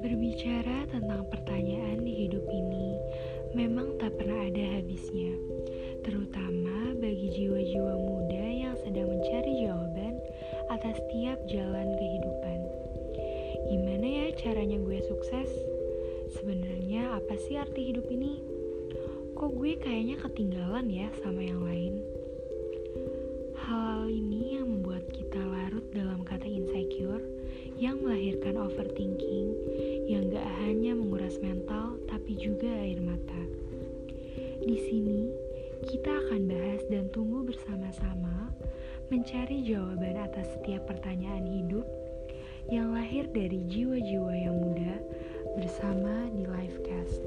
Berbicara tentang pertanyaan di hidup ini memang tak pernah ada habisnya, terutama bagi jiwa-jiwa muda yang sedang mencari jawaban atas setiap jalan kehidupan. Gimana ya caranya gue sukses? Sebenarnya apa sih arti hidup ini? Kok gue kayaknya ketinggalan ya sama yang lain? Hal ini yang membuat kita larut dalam kata insecure yang melahirkan overthinking air mata. Di sini, kita akan bahas dan tunggu bersama-sama mencari jawaban atas setiap pertanyaan hidup yang lahir dari jiwa-jiwa yang muda bersama di Livecast.